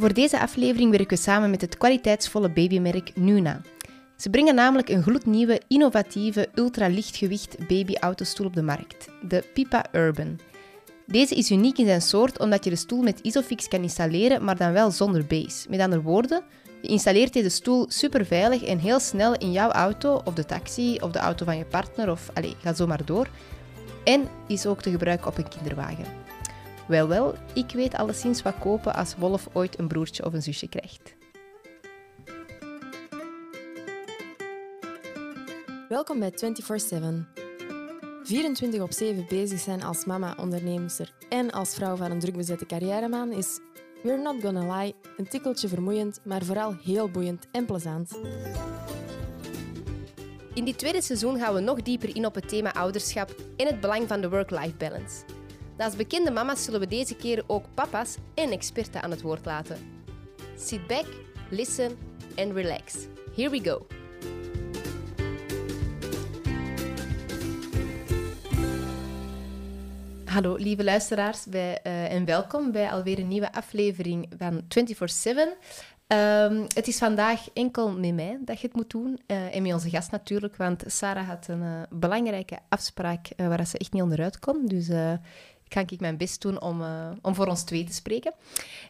Voor deze aflevering werken we samen met het kwaliteitsvolle babymerk Nuna. Ze brengen namelijk een gloednieuwe, innovatieve, ultra-lichtgewicht babyautostoel op de markt, de Pipa Urban. Deze is uniek in zijn soort omdat je de stoel met Isofix kan installeren, maar dan wel zonder base. Met andere woorden, je installeert deze stoel super veilig en heel snel in jouw auto of de taxi of de auto van je partner of allez, ga zo maar door. En is ook te gebruiken op een kinderwagen. Wel, wel, ik weet alleszins wat kopen als Wolf ooit een broertje of een zusje krijgt. Welkom bij 24-7. 24 op 7 bezig zijn als mama, onderneemster en als vrouw van een drukbezette carrièreman is, we're not gonna lie, een tikkeltje vermoeiend, maar vooral heel boeiend en plezant. In dit tweede seizoen gaan we nog dieper in op het thema ouderschap en het belang van de work-life balance. Naast bekende mama's zullen we deze keer ook papa's en experten aan het woord laten. Sit back, listen and relax. Here we go. Hallo lieve luisteraars uh, en welkom bij alweer een nieuwe aflevering van 24-7. Um, het is vandaag enkel met mij dat je het moet doen uh, en met onze gast natuurlijk, want Sarah had een uh, belangrijke afspraak waar ze echt niet onderuit kon. Dus ga ik mijn best doen om, om voor ons twee te spreken.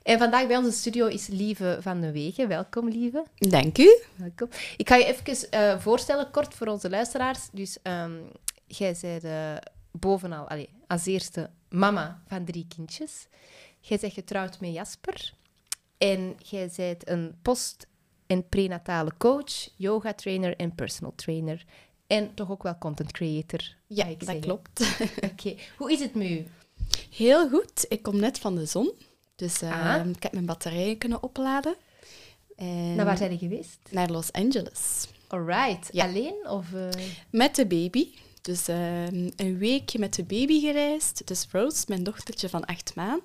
En vandaag bij onze studio is Lieve van de Wegen. Welkom, Lieve. Dank u. Welkom. Ik ga je even voorstellen, kort voor onze luisteraars. Dus um, jij zei bovenal, allez, als eerste mama van drie kindjes. Jij bent getrouwd met Jasper. En jij bent een post- en prenatale coach, yoga trainer en personal trainer. En toch ook wel content creator. Ja, ik dat klopt. Oké, hoe is het met u? Heel goed. Ik kom net van de zon. Dus uh, ik heb mijn batterijen kunnen opladen. En Naar waar zijn je geweest? Naar Los Angeles. Alright. Ja. Alleen? Of, uh... Met de baby. Dus uh, een weekje met de baby gereisd. Dus Rose, mijn dochtertje van acht maanden.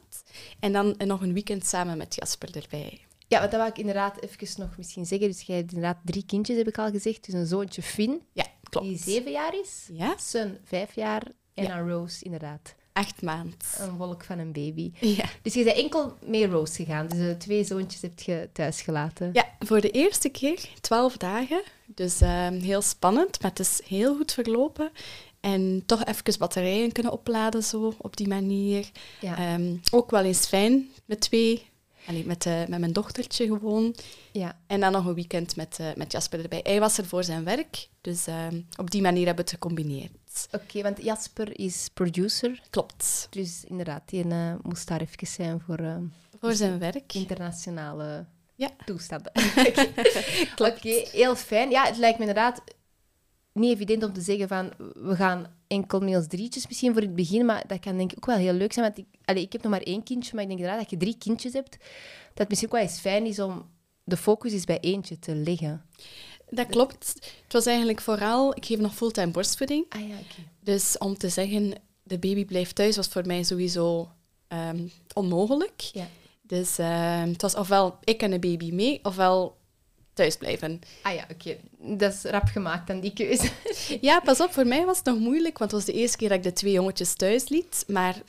En dan nog een weekend samen met Jasper erbij. Ja, want dat wou ik inderdaad even nog misschien zeggen. Dus jij hebt inderdaad drie kindjes, heb ik al gezegd. Dus een zoontje Finn, ja, klopt. die zeven jaar is. Ja. Son vijf jaar. En ja. dan Rose, inderdaad. Acht maanden. Een wolk van een baby. Ja. Dus je bent enkel mee Rose gegaan. Dus de twee zoontjes heb je thuis gelaten. Ja, voor de eerste keer twaalf dagen. Dus uh, heel spannend, maar het is heel goed verlopen. En toch even batterijen kunnen opladen zo, op die manier. Ja. Um, ook wel eens fijn met twee. Allee, met, uh, met mijn dochtertje gewoon. Ja. En dan nog een weekend met, uh, met Jasper erbij. Hij was er voor zijn werk, dus uh, op die manier hebben we het gecombineerd. Oké, okay, want Jasper is producer. Klopt. Dus inderdaad, die uh, moest daar even zijn voor... voor zijn werk. Internationale ja. toestanden. Oké, okay, heel fijn. Ja, het lijkt me inderdaad niet evident om te zeggen van we gaan enkel ons drietjes misschien voor het begin, maar dat kan denk ik ook wel heel leuk zijn. Want ik, allez, ik heb nog maar één kindje, maar ik denk inderdaad dat je drie kindjes hebt, dat het misschien ook wel eens fijn is om de focus is bij eentje te leggen. Dat klopt. Het was eigenlijk vooral, ik geef nog fulltime borstvoeding. Ah ja, okay. Dus om te zeggen, de baby blijft thuis, was voor mij sowieso um, onmogelijk. Ja. Dus uh, het was ofwel ik en de baby mee, ofwel thuis blijven. Ah ja, oké. Okay. Dat is rap gemaakt dan die keuze. ja, pas op, voor mij was het nog moeilijk, want het was de eerste keer dat ik de twee jongetjes thuis liet. Maar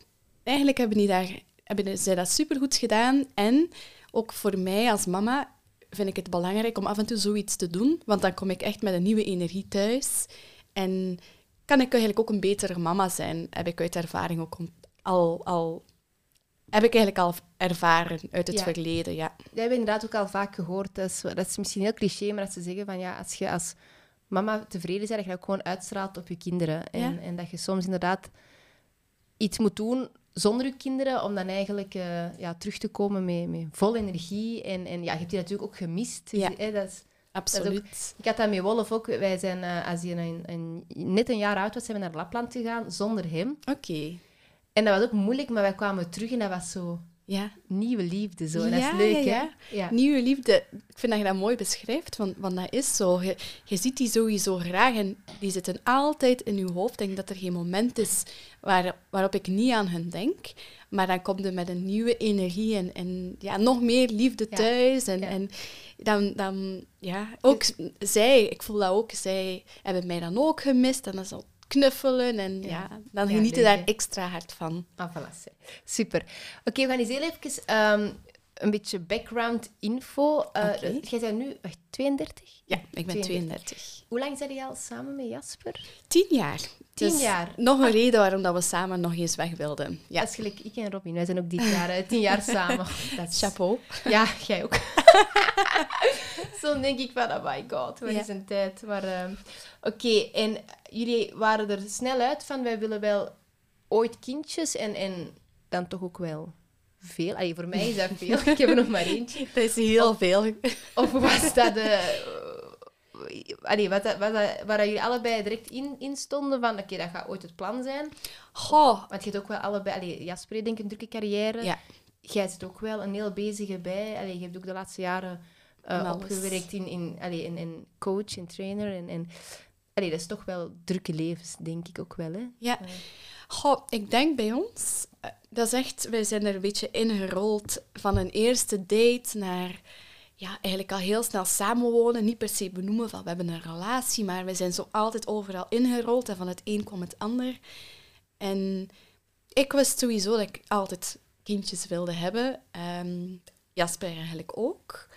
eigenlijk hebben, die daar, hebben zij dat supergoed gedaan. En ook voor mij als mama vind ik het belangrijk om af en toe zoiets te doen, want dan kom ik echt met een nieuwe energie thuis. En kan ik eigenlijk ook een betere mama zijn, heb ik uit ervaring ook al, al heb ik eigenlijk al ervaren uit het ja. verleden, ja. Dat hebben we inderdaad ook al vaak gehoord. Dat is, dat is misschien heel cliché, maar dat ze zeggen van ja, als je als mama tevreden bent, dat je ook gewoon uitstraalt op je kinderen. En, ja. en dat je soms inderdaad iets moet doen zonder je kinderen, om dan eigenlijk uh, ja, terug te komen met, met vol energie. En, en ja, je hebt die natuurlijk ook gemist. Ja. Hè, dat is, Absoluut. Dat ook, ik had dat met Wolf ook. Wij zijn, uh, als hij een, een, net een jaar oud was, zijn we naar Lapland gegaan zonder hem. Oké. Okay. En dat was ook moeilijk, maar wij kwamen terug en dat was zo... Ja. Nieuwe liefde, zo. En ja, dat is leuk, ja, hè? Ja. Nieuwe liefde. Ik vind dat je dat mooi beschrijft, want, want dat is zo. Je, je ziet die sowieso graag en die zitten altijd in je hoofd. Ik denk dat er geen moment is waar, waarop ik niet aan hen denk. Maar dan komt er met een nieuwe energie en, en ja, nog meer liefde thuis. En, en dan, dan, ja, ook zij, ik voel dat ook, zij hebben mij dan ook gemist. En dat is al knuffelen en ja, ja dan genieten daar extra hard van. Ah, voilà. Super. Oké, we gaan eens heel even... Um, een beetje background info. Uh. Jij bent nu wacht, 32? Ja, ik ben 32. 32. Hoe lang zijn jij al samen met Jasper? Tien jaar. Tien Dus jaar. Nog een reden waarom dat we samen nog eens weg wilden. Ja, Dat is gelijk ik en Robin. Wij zijn ook dit jaar tien jaar samen. Dat is- chapeau. Ja, jij ook. Zo denk ik van, oh my god, wat Ja. is een tijd. Maar ehm, oké, en jullie waren er snel uit van, wij willen wel ooit kindjes en, en dan toch ook wel veel. Allee, voor mij is dat veel. Ik heb er nog maar eentje. Dat is heel veel. Of was dat... allee, wat, dat- wat, dat- waar jullie allebei direct in, in stonden van, oké, dat gaat ooit het plan zijn. Goh. Want je hebt ook wel allebei... Allee, Jasper denk ik een drukke carrière. Ja, Jij zit ook wel een heel bezige bij. Allee, je hebt ook de laatste jaren eh, opgewerkt in, in, allee, in, in coach en trainer. En, en, allee, dat is toch wel drukke levens, denk ik ook wel. Hè? ja. Goh, ik denk bij ons, eh, dat is echt, wij zijn er een beetje ingerold van een eerste date naar ja, eigenlijk al heel snel samenwonen. Niet per se benoemen van we hebben een relatie, maar we zijn zo altijd overal ingerold en van het een kwam het ander. En ik wist sowieso dat ik altijd kindjes wilde hebben. Ehm, Jasper eigenlijk ook.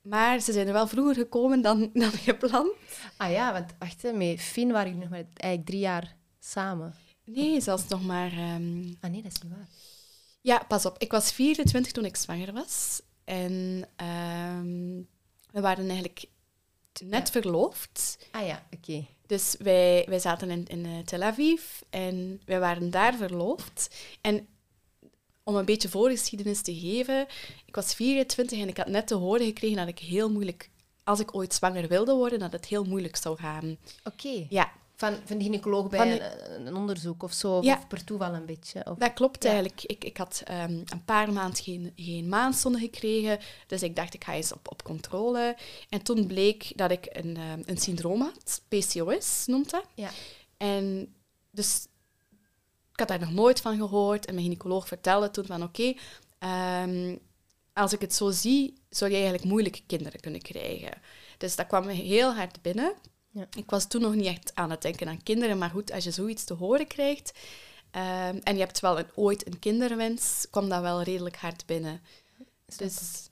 Maar ze zijn er wel vroeger gekomen dan, dan gepland. Ah ja, want wacht, met Finn waren jullie nog maar eigenlijk drie jaar samen. Nee, zelfs nog maar... ehm, Ah nee, dat is niet waar. Ja, pas op. Ik was 24 toen ik zwanger was. En ehm, we waren eigenlijk net verloofd. Ah ja, oké. Dus wij, wij zaten in, in eh, Tel Aviv en wij waren daar verloofd. En om een beetje voorgeschiedenis te geven, ik was 24 en ik had net te horen gekregen dat ik heel moeilijk, als ik ooit zwanger wilde worden, dat het heel moeilijk zou gaan. Oké. Ja, Van, van de gynaecoloog bij Van een, een onderzoek of zo, of, Ja. of per toeval een beetje. Of... Dat klopt Ja. eigenlijk. Ik, ik had ehm, een paar maanden geen, geen maandstonden gekregen, dus ik dacht ik ga eens op, op controle. En toen bleek dat ik een, ehm, een syndroom had, PCOS noemt dat. Ja. En dus ik had daar nog nooit van gehoord en mijn gynaecoloog vertelde toen van oké, ehm, als ik het zo zie, zou je eigenlijk moeilijk kinderen kunnen krijgen. Dus dat kwam me heel hard binnen. Ja. Ik was toen nog niet echt aan het denken aan kinderen, maar goed, als je zoiets te horen krijgt ehm, en je hebt wel een, ooit een kinderwens, kwam dat wel redelijk hard binnen. Dus,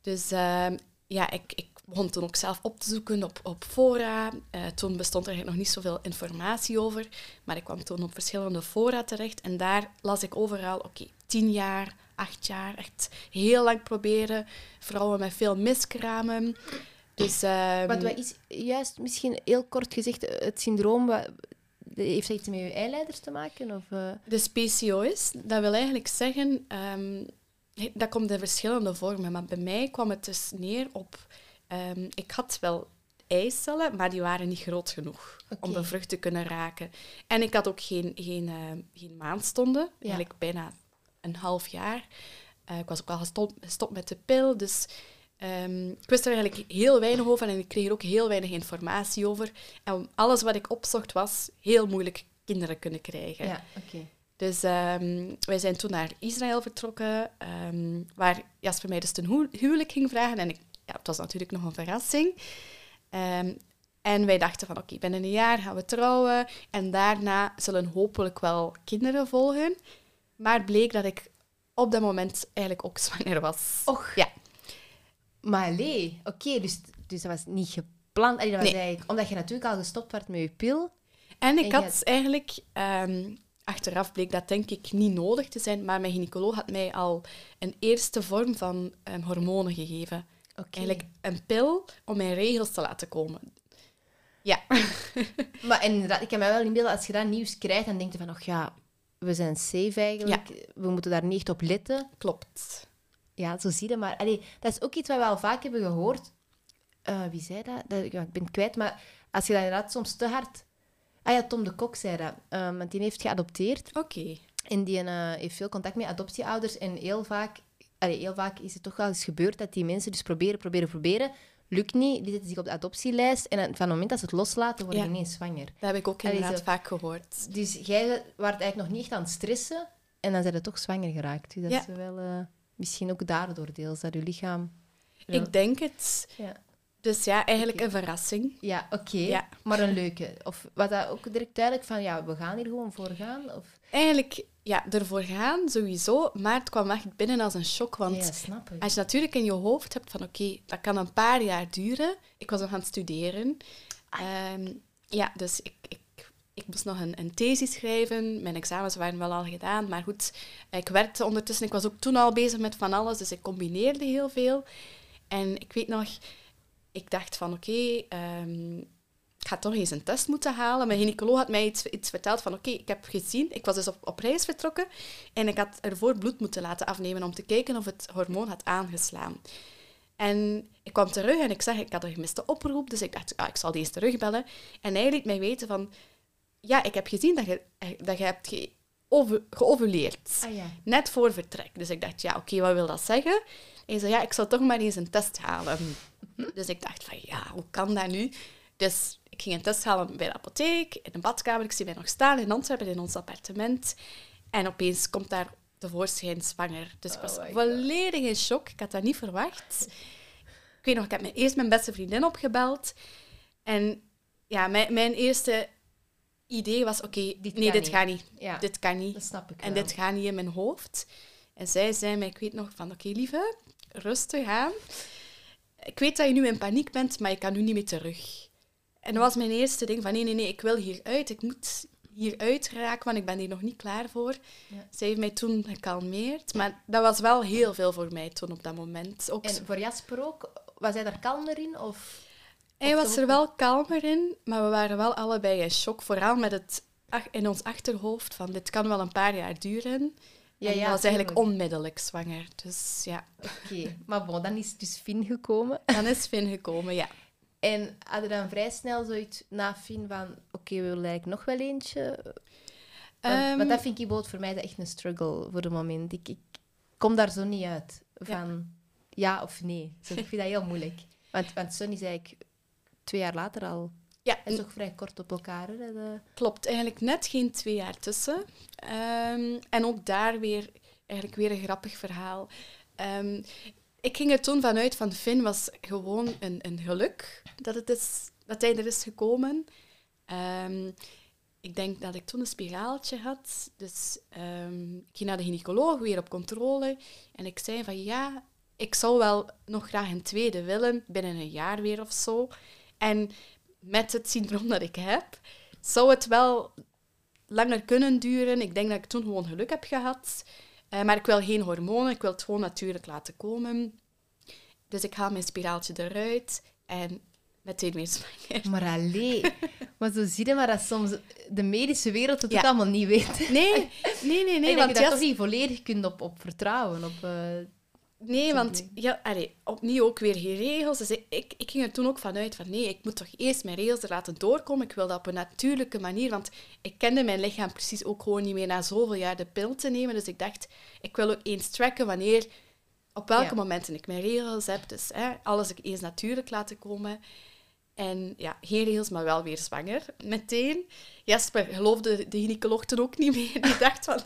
dus ehm, ja, ik, ik begon toen ook zelf op te zoeken op, op fora. Eh, toen bestond er eigenlijk nog niet zoveel informatie over, maar ik kwam toen op verschillende fora terecht en daar las ik overal, oké, tien jaar, acht jaar, echt heel lang proberen. Vrouwen met veel miskramen. Dus, ehm, Want wat is juist misschien heel kort gezegd het syndroom? Wat, heeft dat iets met je eileiders te maken? Of, eh? Dus PCOS, dat wil eigenlijk zeggen, ehm, dat komt in verschillende vormen, maar bij mij kwam het dus neer op, ehm, ik had wel eicellen, maar die waren niet groot genoeg om Oké. bevrucht te kunnen raken. En ik had ook geen, geen, ehm, geen maandstonden, eigenlijk bijna een half jaar. Eh, ik was ook al gestopt, gestopt met de pil, dus ehm, ik wist er eigenlijk heel weinig over en ik kreeg er ook heel weinig informatie over. En alles wat ik opzocht was heel moeilijk kinderen kunnen krijgen. ja. Dus ehm, wij zijn toen naar Israël vertrokken, ehm, waar Jasper mij dus ten hu- huwelijk ging vragen. En ik, ja, het was natuurlijk nog een verrassing. En wij dachten van, oké, binnen een jaar gaan we trouwen. En daarna zullen hopelijk wel kinderen volgen. Maar bleek dat ik op dat moment eigenlijk ook zwanger was. Och. Ja, Maar allee, oké, dus, dus dat was niet gepland. Allee, dat was Nee. eigenlijk, omdat je natuurlijk al gestopt werd met je pil. En ik En had eigenlijk, ehm, achteraf bleek dat denk ik niet nodig te zijn, maar mijn gynaecoloog had mij al een eerste vorm van ehm, hormonen gegeven. Eigenlijk een pil om mijn regels te laten komen. Ja, Maar inderdaad, ik kan me wel inbeelden, als je dat nieuws krijgt, dan denk je van, oh ja, we zijn safe eigenlijk. We moeten daar niet echt op letten. klopt. Ja, zo zie je. Maar allee, dat is ook iets wat we al vaak hebben gehoord. Eh, wie zei dat? dat ja, ik ben het kwijt, maar als je dat inderdaad soms te hard... Ah ja, Tom de Kok zei dat. Ehm, want die heeft geadopteerd. Oké. En die eh, heeft veel contact met adoptieouders. En heel vaak, allee, heel vaak is het toch wel eens gebeurd dat die mensen dus proberen, proberen, proberen. Lukt niet, die zetten zich op de adoptielijst. En van het moment dat ze het loslaten, worden Ja. die ineens zwanger. Dat heb ik ook Allee, inderdaad zo. vaak gehoord. Dus jij was eigenlijk nog niet echt aan het stressen. En dan zijn je toch zwanger geraakt. Dus dat Ja. is wel eh, misschien ook daardoor deels, dat je lichaam... Ja. Ik denk het. Ja. Dus ja, eigenlijk een verrassing. Ja, oké. Ja. Maar een leuke. Of was dat ook direct duidelijk van, ja, we gaan hier gewoon voor gaan? Of... Eigenlijk ja, ervoor gaan, sowieso. Maar het kwam echt binnen als een shock. Want ja, snap ik. als je natuurlijk in je hoofd hebt van oké, dat kan een paar jaar duren. Ik was nog aan het studeren. Ehm, ja, dus ik, ik, ik moest nog een, een thesis schrijven. Mijn examens waren wel al gedaan. Maar goed, ik werkte ondertussen. Ik was ook toen al bezig met van alles. Dus ik combineerde heel veel. En ik weet nog, ik dacht van oké, ehm, ik ga toch eens een test moeten halen. Mijn gynaecoloog had mij iets, iets verteld van oké, ik heb gezien, ik was dus op, op reis vertrokken en ik had ervoor bloed moeten laten afnemen om te kijken of het hormoon had aangeslaan. En ik kwam terug en ik zag, ik had een gemiste oproep, dus ik dacht, ik zal eens terugbellen. En hij liet mij weten van, ja, ik heb gezien dat je, dat je hebt ge geovuleerd. Ah, ja. Net voor vertrek. Dus ik dacht, ja, oké, wat wil dat zeggen? En hij zei, ja, ik zal toch maar eens een test halen. Dus ik dacht van, ja, hoe kan dat nu? Dus ik ging een test halen bij de apotheek, in de badkamer. Ik zie mij nog staan in Antwerpen, in ons appartement. En opeens komt daar tevoorschijn zwanger. Dus ik was Oh volledig in shock. Ik had dat niet verwacht. Ik weet nog, ik heb mijn- eerst mijn beste vriendin opgebeld. En ja, mijn, mijn eerste idee was, oké, Dit nee, dit niet. gaat niet. Ja, Dit kan niet. dat snap ik En wel. dit gaat niet in mijn hoofd. En zij zei mij, ik weet nog van, oké lieve, rustig aan. Ik weet dat je nu in paniek bent, maar je kan nu niet meer terug. En dat was mijn eerste ding van, nee, nee, nee, ik wil hieruit. Ik moet hieruit geraken, want ik ben hier nog niet klaar voor. Ja. Zij heeft mij toen gekalmeerd. Maar dat was wel heel veel voor mij toen op dat moment. Ook En voor Jasper ook, was hij daar kalmer in? Of... Hij was er wel kalmer in, maar we waren wel allebei in shock. Vooral met het in ons achterhoofd van dit kan wel een paar jaar duren. Ja, ja, was eigenlijk onmiddellijk zwanger. Dus ja, Oké, maar bon, dan is dus Finn gekomen. dan is Finn gekomen, ja. En had je dan vrij snel zoiets na Finn van... Oké, we willen eigenlijk nog wel eentje? Want, Ehm, want dat vind ik bijvoorbeeld voor mij dat echt een struggle voor de moment. Ik, ik kom daar zo niet uit. Van ja, of nee. Ik vind dat heel moeilijk. Want, want Sun is eigenlijk twee jaar later al... ja, is toch vrij kort op elkaar, hè? De... klopt. Eigenlijk net geen twee jaar tussen. Ehm, en ook daar weer, eigenlijk weer een grappig verhaal. Ehm, ik ging er toen vanuit van Finn was gewoon een, een geluk dat, het is, dat hij er is gekomen. Ehm, ik denk dat ik toen een spiraaltje had. Dus ik ging naar de gynaecoloog, weer op controle. En ik zei van ja, ik zou wel nog graag een tweede willen, binnen een jaar weer of zo. En met het syndroom dat ik heb, zou het wel langer kunnen duren. Ik denk dat ik toen gewoon geluk heb gehad. Eh, maar ik wil geen hormonen, ik wil het gewoon natuurlijk laten komen. Dus ik haal mijn spiraaltje eruit en meteen weer zwanger. Maar alleen... maar zo zie je maar dat soms de medische wereld het Ja. ook allemaal niet weet. Nee, nee, nee, nee. en dat want je ja, toch niet volledig kunt op, op vertrouwen. Op, eh, Nee, want ja, allee, opnieuw ook weer geen regels. Dus ik, ik ging er toen ook vanuit van nee, ik moet toch eerst mijn regels er laten doorkomen. Ik wil dat op een natuurlijke manier, want ik kende mijn lichaam precies ook gewoon niet meer na zoveel jaar de pil te nemen. Dus ik dacht, ik wil ook eens tracken wanneer, op welke Ja. momenten ik mijn regels heb. Dus hè, alles ik eens natuurlijk laten komen. En ja, regels, maar wel weer zwanger. Meteen. Jasper geloofde de gynaecoloog toen ook niet meer. Die dacht van,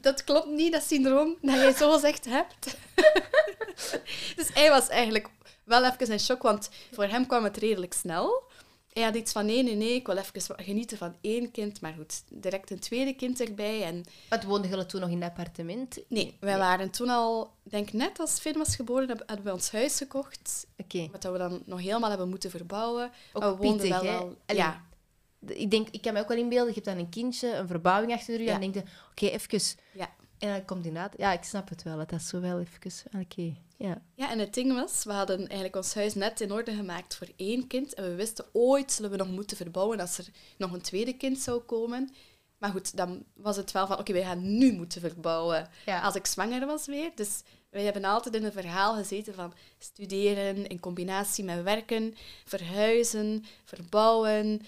dat klopt niet, dat syndroom dat jij zo zegt hebt. dus hij was eigenlijk wel even in shock, want voor hem kwam het redelijk snel. Hij had iets van, nee, nee, nee, ik wil even genieten van één kind. Maar goed, direct een tweede kind erbij. En wat woonde jullie toen nog in het appartement? nee, wij waren toen al, denk net als Finn was geboren, heb- hadden we ons huis gekocht. Oké. Wat we dan nog helemaal hebben moeten verbouwen. Ook maar we woonden pittig, wel. Allee, Ja, Ik denk, ik kan me ook wel inbeelden, je hebt dan een kindje, een verbouwing achter de rug, Ja. en dan denk je, oké, even... ja. En dan komt inderdaad... Ja, ik snap het wel, dat dat zo wel even... Oké, ja. Ja, en het ding was, we hadden eigenlijk ons huis net in orde gemaakt voor één kind. En we wisten, ooit zullen we nog moeten verbouwen als er nog een tweede kind zou komen. Maar goed, dan was het wel van, oké, wij gaan nu moeten verbouwen. Ja. Als ik zwanger was weer. Dus wij hebben altijd in een verhaal gezeten van studeren in combinatie met werken, verhuizen, verbouwen,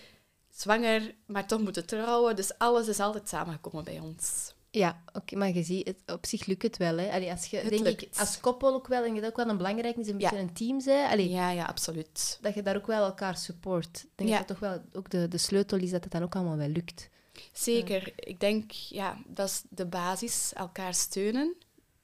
zwanger, maar toch moeten trouwen. Dus alles is altijd samengekomen bij ons. Ja, oké, maar je ziet, het, op zich lukt het wel. Hè? Allee, als je, Het denk ik, als koppel ook wel, en je dat ook wel een belangrijk is, een Ja. beetje een team zijn. Allee, Ja, ja, absoluut. Dat je daar ook wel elkaar support. Ik denk Ja. dat dat toch wel ook de, de sleutel is dat het dan ook allemaal wel lukt. Zeker. Ik denk, ja, dat is de basis, elkaar steunen.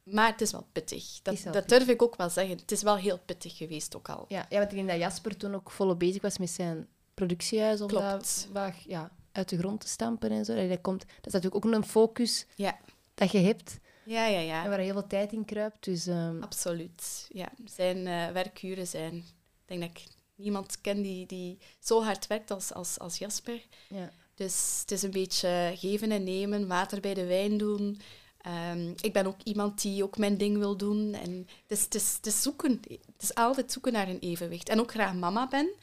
Maar het is wel pittig. Dat, is wel dat durf ik ook wel zeggen. Het is wel heel pittig geweest ook al. Ja, ja, want ik denk dat Jasper toen ook volop bezig was met zijn productiehuis om Klopt. dat wat, ja, uit de grond te stampen en zo. Dat, komt, dat is natuurlijk ook een focus Ja, dat je hebt Ja, ja, ja. en waar heel veel tijd in kruipt. Dus ehm, Absoluut. Ja. Zijn eh, werkuren zijn... Ik denk dat ik niemand ken die, die zo hard werkt als, als, als Jasper. ja. Dus het is een beetje geven en nemen, water bij de wijn doen. Ehm, ik ben ook iemand die ook mijn ding wil doen. En het, is, het, is, het, is zoeken. het is altijd zoeken naar een evenwicht. En ook graag mama ben.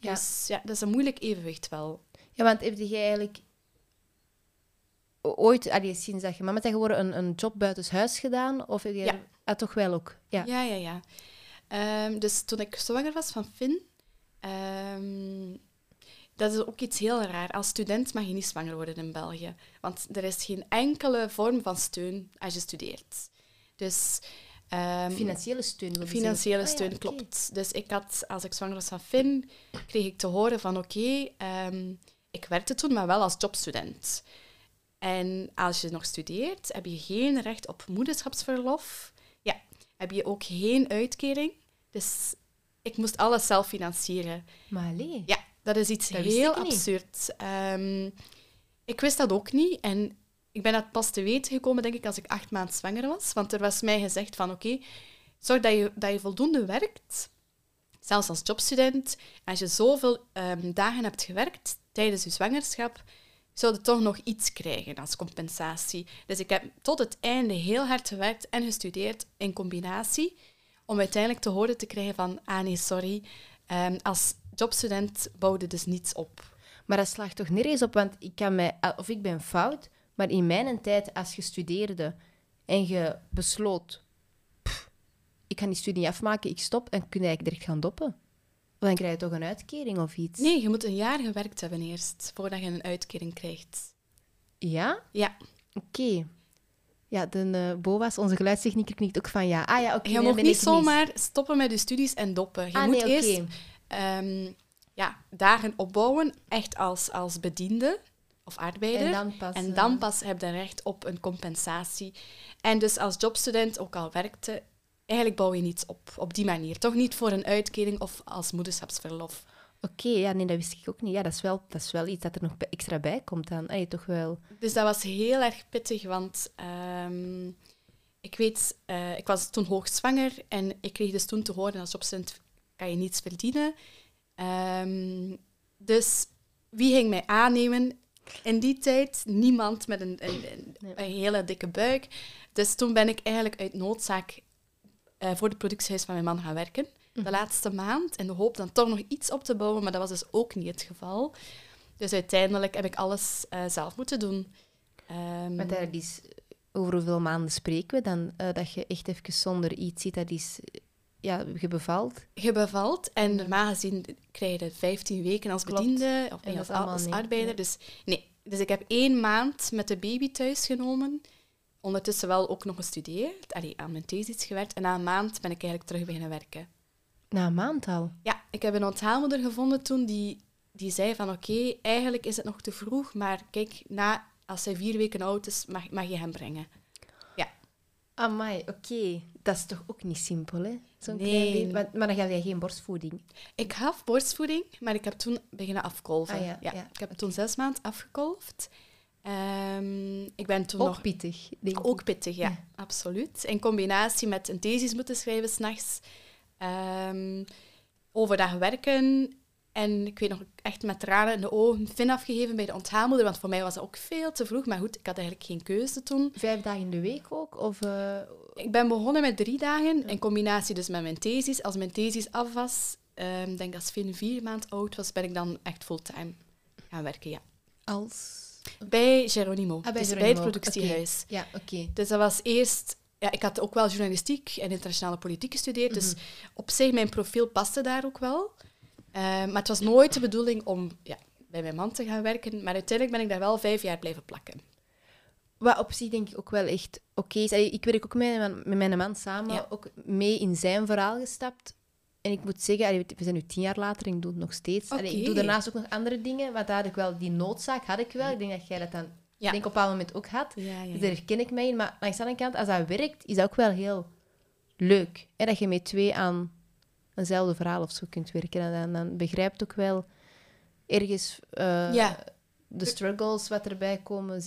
Ja. Dus ja, dat is een moeilijk evenwicht wel. Ja, want heb jij eigenlijk ooit, allee, sinds dat je mama bent geworden, een, een job buitenshuis gedaan? Of heb je Ja. Ah, toch wel ook? Ja. Ja, ja, ja. Ehm, dus toen ik zwanger was van Finn, ehm, dat is ook iets heel raar. Als student mag je niet zwanger worden in België. Want er is geen enkele vorm van steun als je studeert. Dus... ehm, Financiële steun. je Financiële zeggen. Ah, ja, steun, klopt. Dus ik had, als ik zwanger was van Finn, kreeg ik te horen van oké, ik werkte toen, maar wel als jobstudent. En als je nog studeert, heb je geen recht op moederschapsverlof. Ja, heb je ook geen uitkering. Dus ik moest alles zelf financieren. Maar allee. Ja, dat is iets Dat heel ik absurd. Ehm, ik wist dat ook niet. En ik ben dat pas te weten gekomen, denk ik, als ik acht maanden zwanger was. Want er was mij gezegd van, oké, zorg dat je, dat je voldoende werkt. Zelfs als jobstudent. Als je zoveel ehm, dagen hebt gewerkt tijdens je zwangerschap, zou je toch nog iets krijgen als compensatie. Dus ik heb tot het einde heel hard gewerkt en gestudeerd in combinatie, om uiteindelijk te horen te krijgen van, ah nee, sorry, ehm, als jobstudent bouwde dus niets op. Maar dat slaagt toch nergens op, want ik kan mij, of ik ben fout, maar in mijn tijd, als je studeerde en je besloot, "Pff, ik ga die studie afmaken, ik stop, en kun je eigenlijk direct gaan doppen. Dan krijg je toch een uitkering of iets? Nee, je moet een jaar gewerkt hebben eerst, voordat je een uitkering krijgt. Ja? Ja, Oké. Ja, de eh, Boas, onze geluidstechnieker, knikt ook van ja. Ah ja, oké. je mag niet mis. zomaar stoppen met je studies en doppen. Je Ah, moet nee, eerst ehm, ja, dagen opbouwen, echt als, als bediende of arbeider. En dan pas, En eh, dan pas heb je recht op een compensatie. En dus als jobstudent, ook al werkte, eigenlijk bouw je niets op op die manier. Toch niet voor een uitkering of als moederschapsverlof. Oké, ja, nee, dat wist ik ook niet. Ja, dat is wel, dat is wel iets dat er nog extra bij komt dan. Je toch wel... Dus dat was heel erg pittig, want ehm, ik weet, eh, ik was toen hoogzwanger en ik kreeg dus toen te horen als jobstudent kan je niets verdienen. Ehm, dus wie ging mij aannemen? In die tijd niemand met een, een, een, een hele dikke buik. Dus toen ben ik eigenlijk uit noodzaak eh, voor het productiehuis van mijn man gaan werken. De laatste maand, in de hoop dan toch nog iets op te bouwen, maar dat was dus ook niet het geval. Dus uiteindelijk heb ik alles eh, zelf moeten doen. Ehm, Maar dat is... Over hoeveel maanden spreken we dan? eh, dat je echt even zonder iets zit, dat is... Ja, je bevalt. je bevalt en normaal gezien krijg je 15 weken als Klopt. bediende of, als niet, arbeider. Dus nee. Dus ik heb één maand met de baby thuis genomen. Ondertussen wel ook nog gestudeerd, allee, aan mijn thesis gewerkt. En na een maand ben ik eigenlijk terug beginnen werken. Na een maand al. Ja, ik heb een onthaalmoeder gevonden toen die, die zei van oké, eigenlijk is het nog te vroeg, maar kijk, na, als hij vier weken oud is, mag, mag je hem brengen. Ja, Amai, oké. Dat is toch ook niet simpel, hè? Zo'n Nee. klein. Maar, maar dan ga je geen borstvoeding. ik gaf borstvoeding, maar ik heb toen beginnen afkolven. Ah, ja, ja. Ik heb toen zes maanden afgekolfd. Ehm, ik ben toen Ook nog pittig, denk ik. ook pittig, ja, Ja. absoluut. In combinatie met een thesis moeten schrijven s'nachts. Um, overdag werken. En ik weet nog echt met tranen in de ogen Finn afgegeven bij de onthaalmoeder, want voor mij was dat ook veel te vroeg. Maar goed, ik had eigenlijk geen keuze toen. Vijf dagen in de week ook? Of, eh, Ik ben begonnen met drie dagen, in combinatie dus met mijn thesis. Als mijn thesis af was, ehm, denk als Finn vier maand oud was, ben ik dan echt fulltime gaan werken, ja. als... Bij Geronimo, Ah, bij dus bij het productiehuis. Ja, oké. Dus dat was eerst... Ja, ik had ook wel journalistiek en internationale politiek gestudeerd, dus Mhm. op zich, mijn profiel paste daar ook wel. Eh, maar het was nooit de bedoeling om ja, bij mijn man te gaan werken, maar uiteindelijk ben ik daar wel vijf jaar blijven plakken. Wat op zich denk ik ook wel echt oké is. Ik werk ook met, mijn- met mijn man samen Ja. ook mee in zijn verhaal gestapt. En ik moet zeggen, allee, we zijn nu tien jaar later en ik doe het nog steeds. Allee, ik doe daarnaast ook nog andere dingen, want daar had ik wel die noodzaak had ik wel. Ik denk dat jij dat dan Ja. denk op een bepaald moment ook had. Ja, ja, Dus daar herken ik mij in. Maar langs de andere kant, als dat werkt, is dat ook wel heel leuk. Hè? Dat je met twee aan eenzelfde verhaal of zo kunt werken. En dan, dan begrijpt ook wel ergens... eh, de struggles wat erbij komen?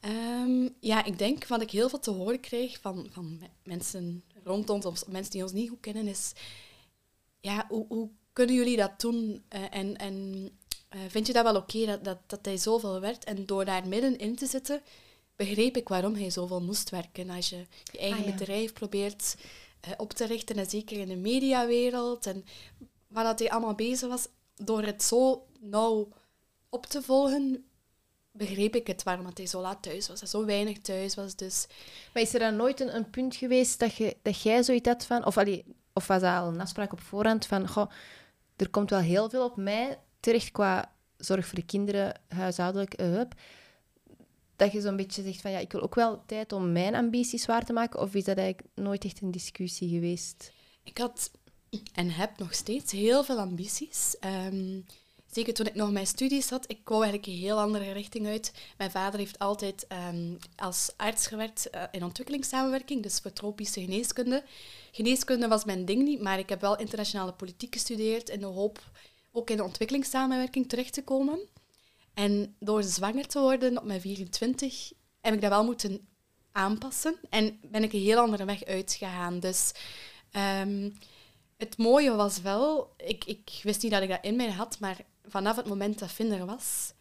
Ehm, ja, ik denk wat ik heel veel te horen kreeg van, van me- mensen rond ons, of mensen die ons niet goed kennen, is... Ja, hoe, hoe kunnen jullie dat doen? Eh, en en eh, vind je dat wel oké dat, dat, dat hij zoveel werd? En door daar middenin te zitten, begreep ik waarom hij zoveel moest werken. Als je je eigen Ah, ja. bedrijf probeert eh, op te richten, en zeker in de mediawereld, en waar dat hij allemaal bezig was, door het zo nauw op te volgen, begreep ik het waarom dat hij zo laat thuis was. En zo weinig thuis was. Dus Maar is er dan nooit een, een punt geweest dat, je, dat jij zoiets had van... Of, allee, of was al een afspraak op voorhand van... Er komt wel heel veel op mij terecht qua zorg voor de kinderen, huishoudelijk, eh, hup. Dat je zo'n beetje zegt van... Ja, ik wil ook wel tijd om mijn ambities waar te maken. Of is dat eigenlijk nooit echt een discussie geweest? ik had en heb nog steeds heel veel ambities. Ehm, zeker toen ik nog mijn studies had, ik wou eigenlijk een heel andere richting uit. Mijn vader heeft altijd ehm, als arts gewerkt eh, in ontwikkelingssamenwerking, dus voor tropische geneeskunde. Geneeskunde was mijn ding niet, maar ik heb wel internationale politiek gestudeerd in de hoop ook in de ontwikkelingssamenwerking terecht te komen. En door zwanger te worden op mijn 24 heb ik dat wel moeten aanpassen en ben ik een heel andere weg uitgegaan. Dus ehm, het mooie was wel, ik, ik wist niet dat ik dat in mij had, maar vanaf het moment dat Finn er was,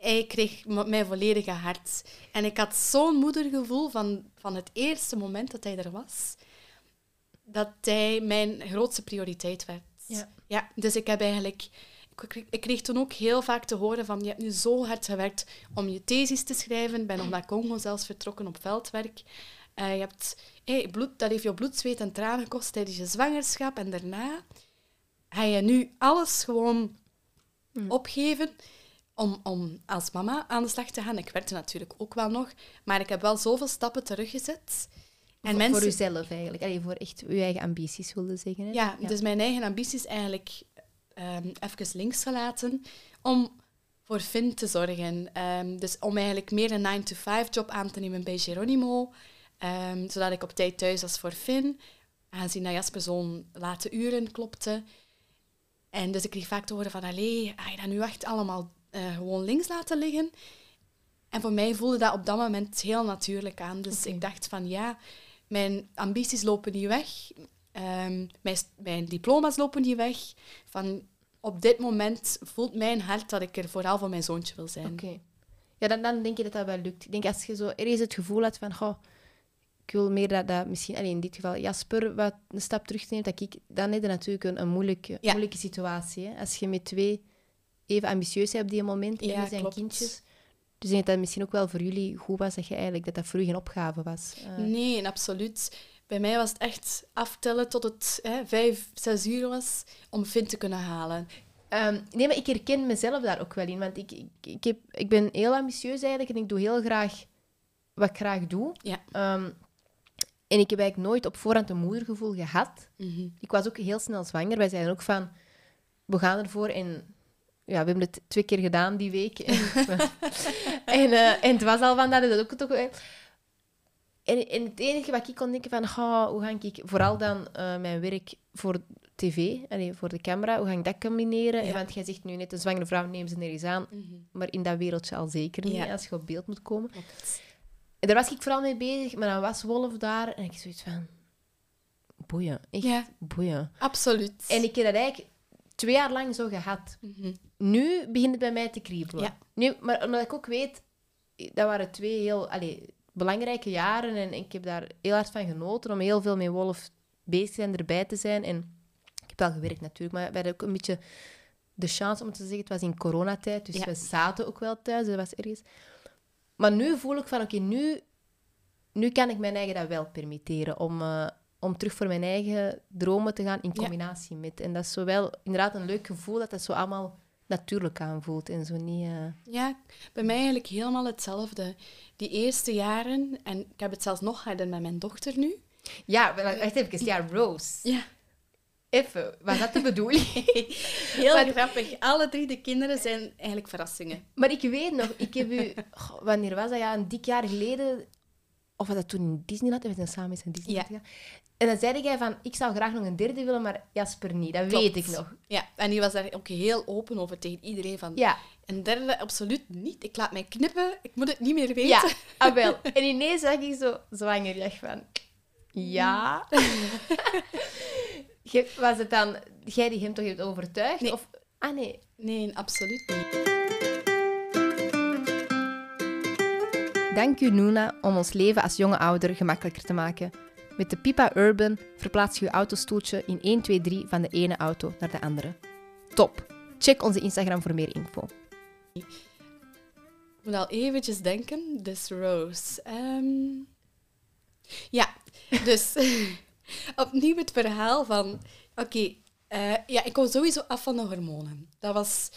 hij kreeg mijn volledige hart. En ik had zo'n moedergevoel van, van het eerste moment dat hij er was, dat hij mijn grootste prioriteit werd. Ja. Ja, dus ik heb eigenlijk... Ik kreeg, ik kreeg toen ook heel vaak te horen van, je hebt nu zo hard gewerkt om je thesis te schrijven. Ik ben nog naar Congo zelfs vertrokken op veldwerk. Eh, je hebt, hey, bloed, dat heeft je bloed, zweet en tranen gekost tijdens je zwangerschap. En daarna ga je nu alles gewoon opgeven om, om als mama aan de slag te gaan. Ik werkte natuurlijk ook wel nog, maar ik heb wel zoveel stappen teruggezet. En voor, mensen, voor uzelf eigenlijk. Allee, voor echt uw eigen ambities, wilde zeggen. Hè? ja, dus mijn eigen ambities eigenlijk ehm even links gelaten om voor Finn te zorgen. Ehm, dus om eigenlijk meer een 9-to-5-job aan te nemen bij Geronimo, ehm, zodat ik op tijd thuis was voor Finn, aangezien dat Jasper zo'n late uren klopte. En dus ik kreeg vaak te horen van, allee, ga je dat nu echt allemaal eh, gewoon links laten liggen? En voor mij voelde dat op dat moment heel natuurlijk aan. Dus ik dacht van, ja, mijn ambities lopen niet weg. Ehm, mijn, mijn diploma's lopen niet weg. Van, op dit moment voelt mijn hart dat ik er vooral voor mijn zoontje wil zijn. Oké. Ja, dan, dan denk je dat dat wel lukt. Ik denk als je zo ergens het gevoel had van... Goh, ik wil meer dat, dat misschien... Allee, in dit geval Jasper wat een stap terugneemt. Dat ik, dan heb je natuurlijk een, een moeilijke, Ja. moeilijke situatie. Hè? Als je met twee even ambitieus bent op die moment. Ja, en zijn klopt. kindjes. Dus ik denk dat misschien ook wel voor jullie goed was dat je eigenlijk dat dat voor u geen opgave was. Eh, Nee, absoluut. Bij mij was het echt aftellen tot het hè, vijf, zes uur was om Finn te kunnen halen. Ehm, nee, maar ik herken mezelf daar ook wel in. Want ik, ik, ik, heb, ik ben heel ambitieus eigenlijk en ik doe heel graag wat ik graag doe. Ja. Ehm, en ik heb eigenlijk nooit op voorhand een moedergevoel gehad. Mhm. Ik was ook heel snel zwanger. Wij zeiden ook van, we gaan ervoor. En ja, we hebben het twee keer gedaan die week. En, en, eh, en het was al van, dat is dat ook toch wel... En, en het enige wat ik kon denken van, oh, hoe ga ik vooral dan eh, mijn werk voor tv, allee, voor de camera, hoe ga ik dat combineren? Ja. Want jij zegt nu net, een zwangere vrouw neemt ze nergens aan. Mhm. Maar in dat wereldje al zeker niet, Ja. als je op beeld moet komen. Klopt. En daar was ik vooral mee bezig, maar dan was Wolf daar en ik zoiets van... Boeien, echt Ja. boeien. Absoluut. En ik heb dat eigenlijk twee jaar lang zo gehad. Mhm. Nu begint het bij mij te kriebelen. Ja. Nu, maar omdat ik ook weet, dat waren twee heel allee, belangrijke jaren en ik heb daar heel hard van genoten om heel veel met Wolf bezig te zijn, erbij te zijn. En ik heb wel gewerkt natuurlijk, maar we hadden ook een beetje de chance om te zeggen, het was in coronatijd, dus Ja. we zaten ook wel thuis, dat was ergens. Maar nu voel ik van, oké, nu, nu kan ik mijn eigen dat wel permitteren om, eh, om terug voor mijn eigen dromen te gaan in Ja. combinatie met. En dat is zo wel inderdaad een leuk gevoel, dat dat zo allemaal natuurlijk aanvoelt en zo niet... eh, Ja, bij mij eigenlijk helemaal hetzelfde. Die eerste jaren, en ik heb het zelfs nog harder met mijn dochter nu. Ja, wacht even. Ja, Rose. Ja. Even, was dat de bedoeling? Heel Maar- grappig. Alle drie de kinderen zijn eigenlijk verrassingen. maar ik weet nog, ik heb u... Goh, wanneer was dat? Ja, een dik jaar geleden of was dat toen in Disneyland? We zijn samen eens in Disneyland Ja. gegaan. En dan zei jij van, ik zou graag nog een derde willen, maar Jasper niet. Dat Klopt. weet ik nog. Ja, en die was daar ook heel open over tegen iedereen. Van, Ja, Een derde, absoluut niet. Ik laat mij knippen. Ik moet het niet meer weten. ja, ah, wel. En ineens zag ik zo zwanger. Ik van, ja. Was het dan jij die hem toch hebt overtuigd? Nee. Of, ah nee, Nee, absoluut niet. Dank u, Nuna, om ons leven als jonge ouder gemakkelijker te maken. Met de Pipa Urban verplaats je je autostoeltje in 1, 2, 3 van de ene auto naar de andere. Top! Check onze Instagram voor meer info. Ik moet al eventjes denken. Dus Rose. Ehm, Ja, dus opnieuw het verhaal van... Oké, eh, ja, ik kom sowieso af van de hormonen. Dat was...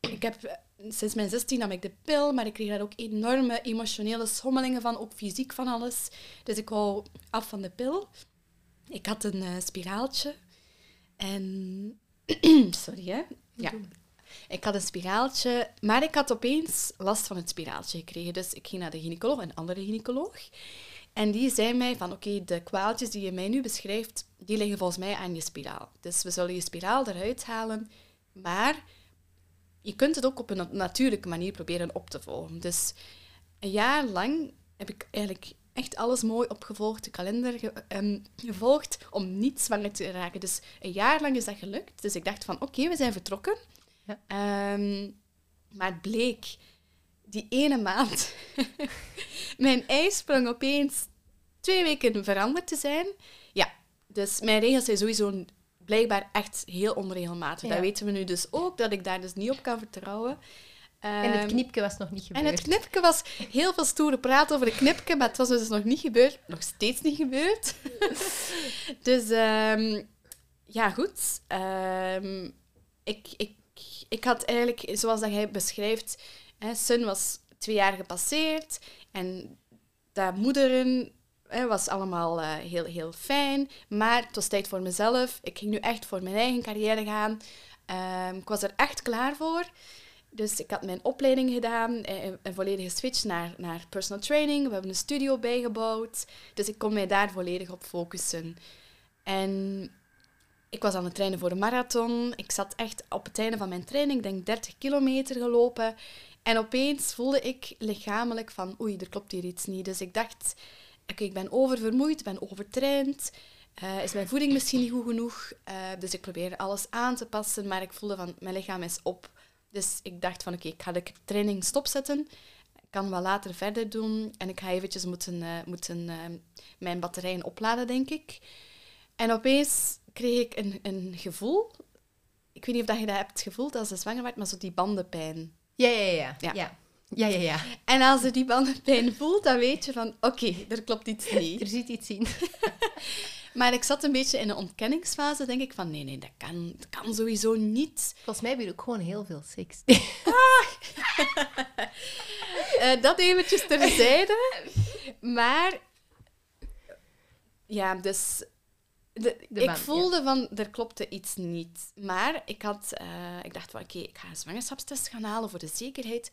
Ik heb sinds mijn 16 nam ik de pil, maar ik kreeg daar ook enorme emotionele schommelingen van, ook fysiek van alles. Dus ik wou af van de pil. Ik had een eh, spiraaltje. En... Sorry, hè. Ja. Ik had een spiraaltje, maar ik had opeens last van het spiraaltje gekregen. Dus ik ging naar de gynaecoloog, een andere gynaecoloog. En die zei mij van, oké, de kwaaltjes die je mij nu beschrijft, die liggen volgens mij aan je spiraal. Dus we zullen je spiraal eruit halen, maar je kunt het ook op een natuurlijke manier proberen op te volgen. Dus een jaar lang heb ik eigenlijk echt alles mooi opgevolgd, de kalender ge- ehm, gevolgd, om niet zwanger te raken. Dus een jaar lang is dat gelukt. Dus ik dacht van, oké, we zijn vertrokken. Ja. Ehm, maar het bleek, die ene maand, mijn ijsprong opeens twee weken veranderd te zijn. Ja, dus mijn regels zijn sowieso blijkbaar echt heel onregelmatig. Ja. Dat weten we nu dus ook, dat ik daar dus niet op kan vertrouwen. En het Ehm, knipje was nog niet en gebeurd. het knipje was heel veel stoere praat over het knipje, maar het was dus nog niet gebeurd. Nog steeds niet gebeurd. dus ehm, ja, goed. Ehm, ik, ik, ik had eigenlijk, zoals dat jij beschrijft, hè, Sun was twee jaar gepasseerd en dat moederen hè, was allemaal eh, heel, heel fijn. Maar het was tijd voor mezelf. Ik ging nu echt voor mijn eigen carrière gaan. Ehm, ik was er echt klaar voor. Dus ik had mijn opleiding gedaan, eh, een volledige switch naar, naar personal training. We hebben een studio bijgebouwd. Dus ik kon mij daar volledig op focussen. En ik was aan het trainen voor een marathon. Ik zat echt op het einde van mijn training, denk 30 kilometer gelopen. En opeens voelde ik lichamelijk van, oei, er klopt hier iets niet. Dus ik dacht, oké, ik ben oververmoeid, ben overtraind. Eh, is mijn voeding misschien niet goed genoeg? Eh, dus ik probeerde alles aan te passen, maar ik voelde van, mijn lichaam is op. Dus ik dacht van, oké, ik ga de training stopzetten. Kan wel later verder doen. En ik ga eventjes moeten, eh, moeten mijn batterijen opladen, denk ik. En opeens kreeg ik een, een gevoel. Ik weet niet of je dat hebt gevoeld als je zwanger werd, maar zo die bandenpijn. Ja, ja, ja. Ja. ja. Ja, ja, ja. En als je die bandenpijn voelt, dan weet je van, oké, er klopt iets niet. Er zit iets in. Maar ik zat een beetje in een ontkenningsfase, denk ik, van nee, nee, dat kan, dat kan sowieso niet. Volgens mij heb je ook gewoon heel veel seks. Eh, dat eventjes terzijde. Maar, ja, dus... de- De ik band, voelde van, er klopte iets niet. Maar ik, had, eh, ik dacht van, oké, ik ga een zwangerschapstest gaan halen voor de zekerheid.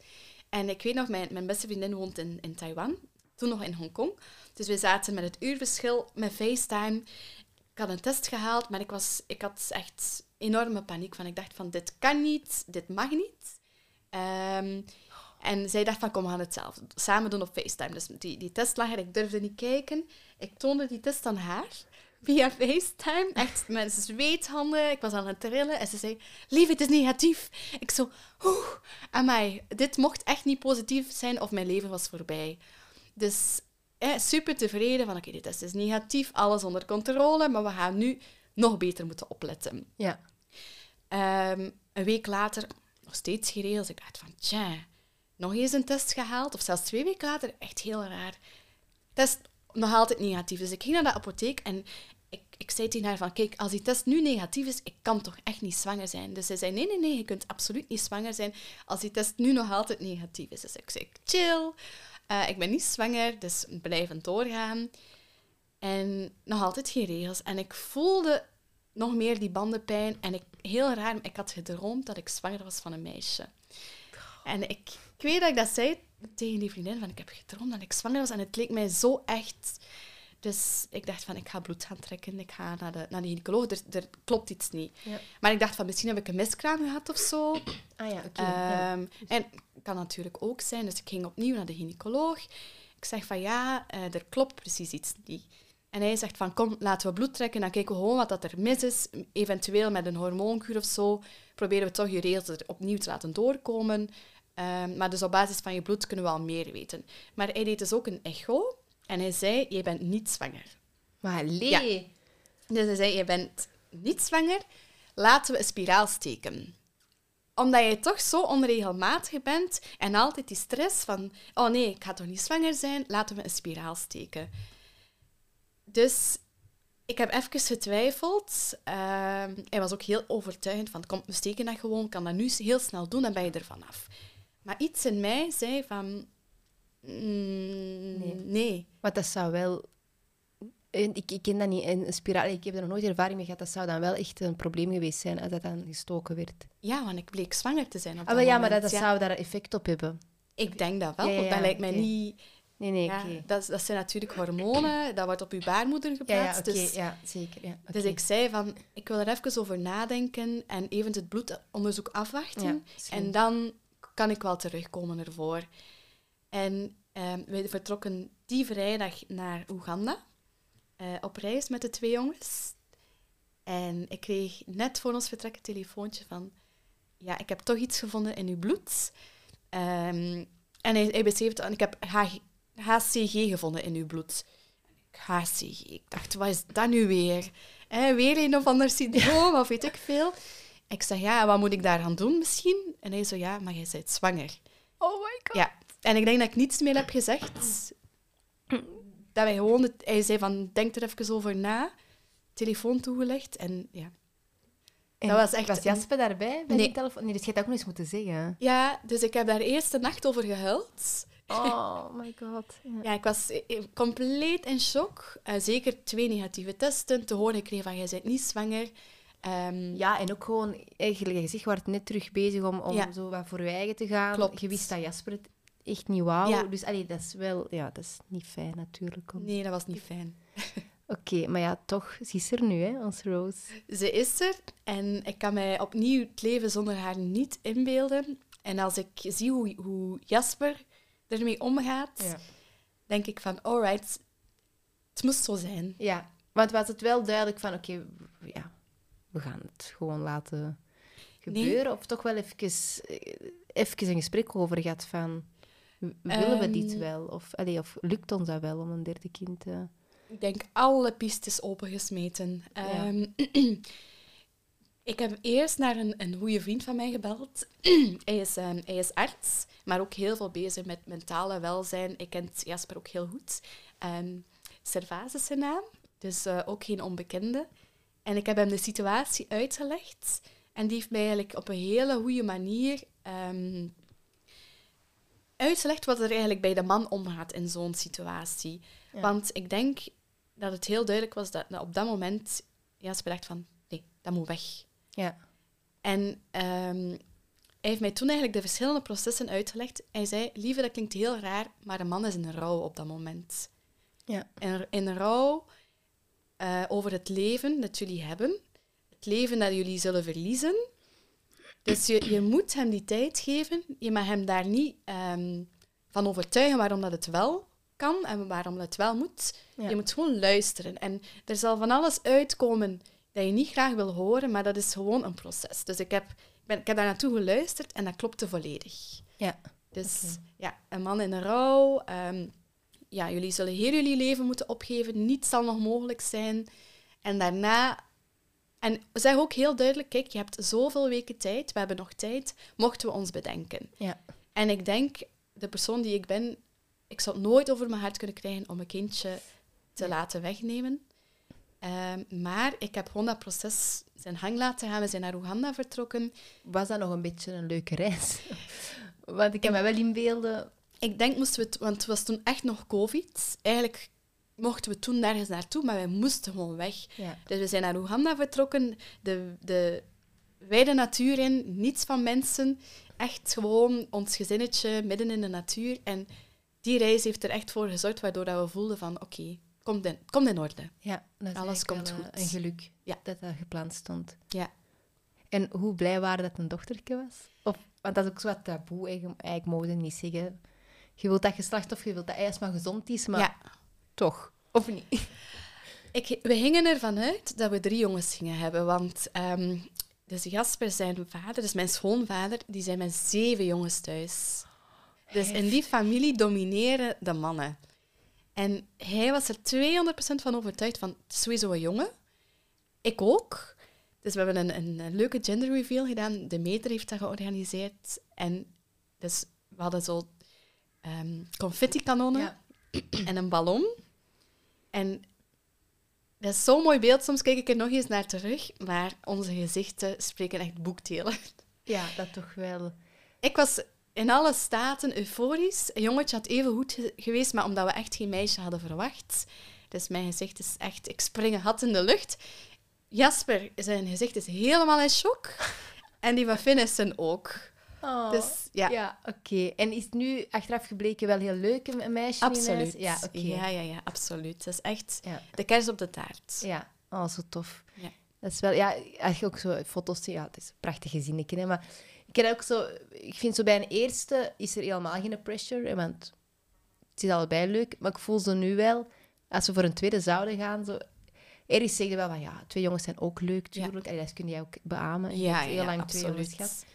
En ik weet nog, mijn, mijn beste vriendin woont in, in Taiwan. Toen nog in Hongkong. Dus we zaten met het uurverschil met FaceTime. Ik had een test gehaald, maar ik, was, ik had echt enorme paniek. Van, ik dacht van, dit kan niet, dit mag niet. Ehm, en zij dacht van, kom, we gaan het zelf samen doen op FaceTime. Dus die, die test lag er, ik durfde niet kijken. Ik toonde die test aan haar via FaceTime. Echt met zweethanden. Ik was aan het trillen. En ze zei, lief, het is negatief. Ik zo, oeh, amai. Dit mocht echt niet positief zijn of mijn leven was voorbij. Dus eh, super tevreden van, oké, test is negatief. Alles onder controle. Maar we gaan nu nog beter moeten opletten. Ja. Ehm, een week later, nog steeds geregeld. Ik dacht van, tja, nog eens een test gehaald. Of zelfs twee weken later, echt heel raar. Test nog altijd negatief. Dus ik ging naar de apotheek en ik, ik zei tegen haar van, kijk, als die test nu negatief is, ik kan toch echt niet zwanger zijn. Dus zij zei, nee, nee, nee, je kunt absoluut niet zwanger zijn als die test nu nog altijd negatief is. Dus ik zei, chill, eh, ik ben niet zwanger, dus blijven doorgaan. En nog altijd geen regels. En ik voelde nog meer die bandenpijn. En ik, heel raar, ik had gedroomd dat ik zwanger was van een meisje. En ik, ik weet dat ik dat zei tegen die vriendin van ik heb gedroomd dat ik zwanger was en het leek mij zo echt. Dus ik dacht van ik ga bloed gaan trekken, ik ga naar de, naar de gynaecoloog, er, er klopt iets niet. Ja. Maar ik dacht van misschien heb ik een miskraam gehad of zo. Ah ja, oké. ja. Ehm, En kan natuurlijk ook zijn, dus ik ging opnieuw naar de gynaecoloog. Ik zeg van ja, eh, er klopt precies iets niet. En hij zegt van kom, laten we bloed trekken, dan kijken we gewoon wat dat er mis is. Eventueel met een hormoonkuur of zo, proberen we toch je regels er opnieuw te laten doorkomen. Ehm, maar dus op basis van je bloed kunnen we al meer weten. Maar hij deed dus ook een echo en hij zei, je bent niet zwanger. Maar. Ja. Dus hij zei, je bent niet zwanger, laten we een spiraal steken. Omdat je toch zo onregelmatig bent en altijd die stress van, oh nee, ik ga toch niet zwanger zijn, laten we een spiraal steken. Dus ik heb even getwijfeld. Ehm, hij was ook heel overtuigend van, kom, we steken dat gewoon, kan dat nu heel snel doen, dan ben je er vanaf. Maar iets in mij zei van, mm, Nee. nee. Want dat zou wel... en Ik, ik ken dat niet. En een spiraal, ik heb er nog nooit ervaring mee gehad. Dat zou dan wel echt een probleem geweest zijn als dat dan gestoken werd. Ja, want ik bleek zwanger te zijn op Ah, dat ja, maar dat, Ja. zou daar effect op hebben. Ik denk dat wel, Ja, ja, want dat ja, lijkt mij niet... Nee, nee, Ja, dat, dat zijn natuurlijk hormonen, dat wordt op je baarmoeder Ja, ja, geplaatst. oké. dus, ja, zeker. Ja, dus ik zei van, ik wil er even over nadenken en even het bloedonderzoek afwachten. Ja, en dan kan ik wel terugkomen ervoor. En ehm we vertrokken die vrijdag naar Oeganda, eh, op reis met de twee jongens. En ik kreeg net voor ons vertrek een telefoontje van... Ja, ik heb toch iets gevonden in uw bloed. Ehm, en hij, hij en ik heb HCG gevonden in uw bloed. HCG. Ik dacht, wat is dat nu weer? Eh, weer een of ander syndroom, of weet ik veel. Ik zeg, ja, wat moet ik daar aan doen misschien? En hij zo, ja, maar jij bent zwanger. Oh my god. Ja, en ik denk dat ik niets meer heb gezegd. Dat wij gewoon... Het, hij zei van, denk er even over na. Telefoon toegelegd en ja. En Dat was echt Was een- Jasper daarbij bij Nee. die telefoon? Nee, dus je had dat ook nog eens moeten zeggen. Ja, dus ik heb daar eerst de nacht over gehuild. Oh my god. Ja. Ja, ik was eh, compleet in shock. Eh, zeker twee negatieve testen. Te horen gekregen van, jij bent niet zwanger. Ehm, Ja, en ook gewoon, eigenlijk je zegt, wordt net terug bezig om, om Ja. zo wat voor je eigen te gaan. Klopt. Je wist dat Jasper het echt niet wou. Ja. Dus allee, dat is wel, ja, dat is niet fijn natuurlijk. om- Nee, dat was niet fijn. Oké, maar ja, toch, ze is er nu, hè, ons Rose. Ze is er en ik kan mij opnieuw het leven zonder haar niet inbeelden. En als ik zie hoe, hoe Jasper ermee omgaat, denk ik van, alright, het moest zo zijn. Ja, want was het wel duidelijk van, oké, ja, we gaan het gewoon laten gebeuren? Of toch wel even, eh, even een gesprek over gehad van, willen we dit Ehm. wel? Of, allee, of lukt ons dat wel om een derde kind te... Ik denk alle pistes opengesmeten. Ja. Ehm, ik heb eerst naar een, een goede vriend van mij gebeld. hij, is, ehm, hij is arts, maar ook heel veel bezig met mentale welzijn. Ik ken Jasper ook heel goed. Um, Servaas is zijn naam, dus eh, ook geen onbekende. En ik heb hem de situatie uitgelegd. En die heeft mij eigenlijk op een hele goede manier ehm, uitgelegd wat er eigenlijk bij de man omgaat in zo'n situatie. Ja. Want ik denk dat het heel duidelijk was dat op dat moment Jasper dacht van, nee, dat moet weg. Ja, En ehm, hij heeft mij toen eigenlijk de verschillende processen uitgelegd. Hij zei, lieve, dat klinkt heel raar, maar een man is in rouw op dat moment. ja, In, in rouw eh, over het leven dat jullie hebben. Het leven dat jullie zullen verliezen. Dus je, je moet hem die tijd geven. Je mag hem daar niet ehm, van overtuigen waarom dat het wel kan en waarom dat het wel moet. Ja. Je moet gewoon luisteren. En er zal van alles uitkomen dat je niet graag wil horen, maar dat is gewoon een proces. Dus ik heb, ik ben, ik heb daar naartoe geluisterd en dat klopte volledig. ja. Dus ja, een man in een rouw. ehm, ja, jullie zullen heel jullie leven moeten opgeven. Niets zal nog mogelijk zijn. En daarna... En zeg ook heel duidelijk, kijk, je hebt zoveel weken tijd. We hebben nog tijd, mochten we ons bedenken. ja. En ik denk, de persoon die ik ben, ik zou het nooit over mijn hart kunnen krijgen om een kindje te laten wegnemen. Ehm, maar ik heb gewoon dat proces zijn hang laten gaan. We zijn naar Oeganda vertrokken. Was dat nog een beetje een leuke reis? Want ik kan me wel inbeelden... Ik denk moesten we het, want het was toen echt nog COVID. Eigenlijk mochten we toen nergens naartoe, maar wij moesten gewoon weg. Ja, Dus we zijn naar Oeganda vertrokken, de, de wijde natuur in, niets van mensen. echt gewoon ons gezinnetje midden in de natuur. En die reis heeft er echt voor gezorgd, waardoor dat we voelden van, oké, komt in, komt in orde. Ja, Alles komt goed. Een geluk Ja. dat dat gepland stond. Ja. En hoe blij waren dat een dochtertje was? Of, want dat is ook zo wat taboe, eigenlijk, mogen niet zeggen. Je wilt dat geslacht of je wilt dat hij maar gezond is, maar Ja. toch. Of niet? Ik, we gingen ervan uit dat we drie jongens gingen hebben, want ehm, dus Jasper, zijn vader, dus mijn schoonvader, die zijn met zeven jongens thuis. Dus in die familie domineren de mannen. En hij was er 200% van overtuigd van, het is sowieso een jongen. Ik ook. Dus we hebben een, een, een leuke gender reveal gedaan. De meter heeft dat georganiseerd. En dus we hadden zo ehm confetti-kanonnen Ja. en een ballon. En dat is zo'n mooi beeld. Soms kijk ik er nog eens naar terug. Maar onze gezichten spreken echt boekdelen. Ja, dat toch wel. Ik was in alle staten euforisch. Een jongetje had even goed ge- geweest, maar omdat we echt geen meisje hadden verwacht. Dus mijn gezicht is echt... Ik spring een had in de lucht. Jasper, zijn gezicht is helemaal in shock. En die van Finessen ook. Oh, Dus ja, ja, oké. En is het nu achteraf gebleken wel heel leuk, een meisje absoluut. Ja, oké. ja, ja, ja, absoluut. Dat is echt Ja. de kers op de taart. Ja, oh, zo tof. Ja. Dat is wel, ja, als je ook zo foto's ziet, ja, het is een prachtig gezinnetje, hè, maar ik heb ook zo, ik vind zo bij een eerste is er helemaal geen pressure, hè, want het is allebei leuk, maar ik voel zo nu wel, als we voor een tweede zouden gaan, zo, ergens zeg je wel van, ja, twee jongens zijn ook leuk, Ja. tuurlijk, Allee, dat kun jij ook beamen. Je Ja, hebt heel ja, lang twee jongens gehad.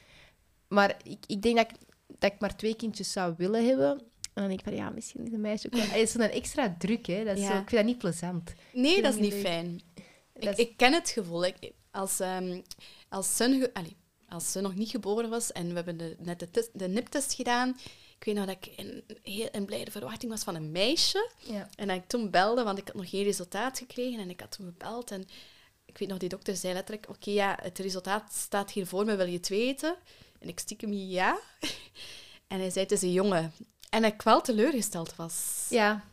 Maar ik, ik denk dat ik, dat ik maar twee kindjes zou willen hebben. En dan denk ik van, ja, misschien is een meisje ook wel... Het is zo'n extra druk, hè. Dat is Ja. zo, ik vind dat niet plezant. Nee, dat is niet fijn. Ik, is- ik ken het gevoel. Ik, als, ehm als, Sun allee, als Sun nog niet geboren was en we hebben de, net de, tes- de niptest gedaan, ik weet nog dat ik in, heel in blijde verwachting was van een meisje. Ja. En dat ik toen belde, want ik had nog geen resultaat gekregen. En ik had toen gebeld en ik weet nog, die dokter zei letterlijk... Oké, ja, het resultaat staat hier voor me, wil je het weten? En ik stiekem ja. En hij zei, het is een jongen. En ik wel teleurgesteld was. Ja,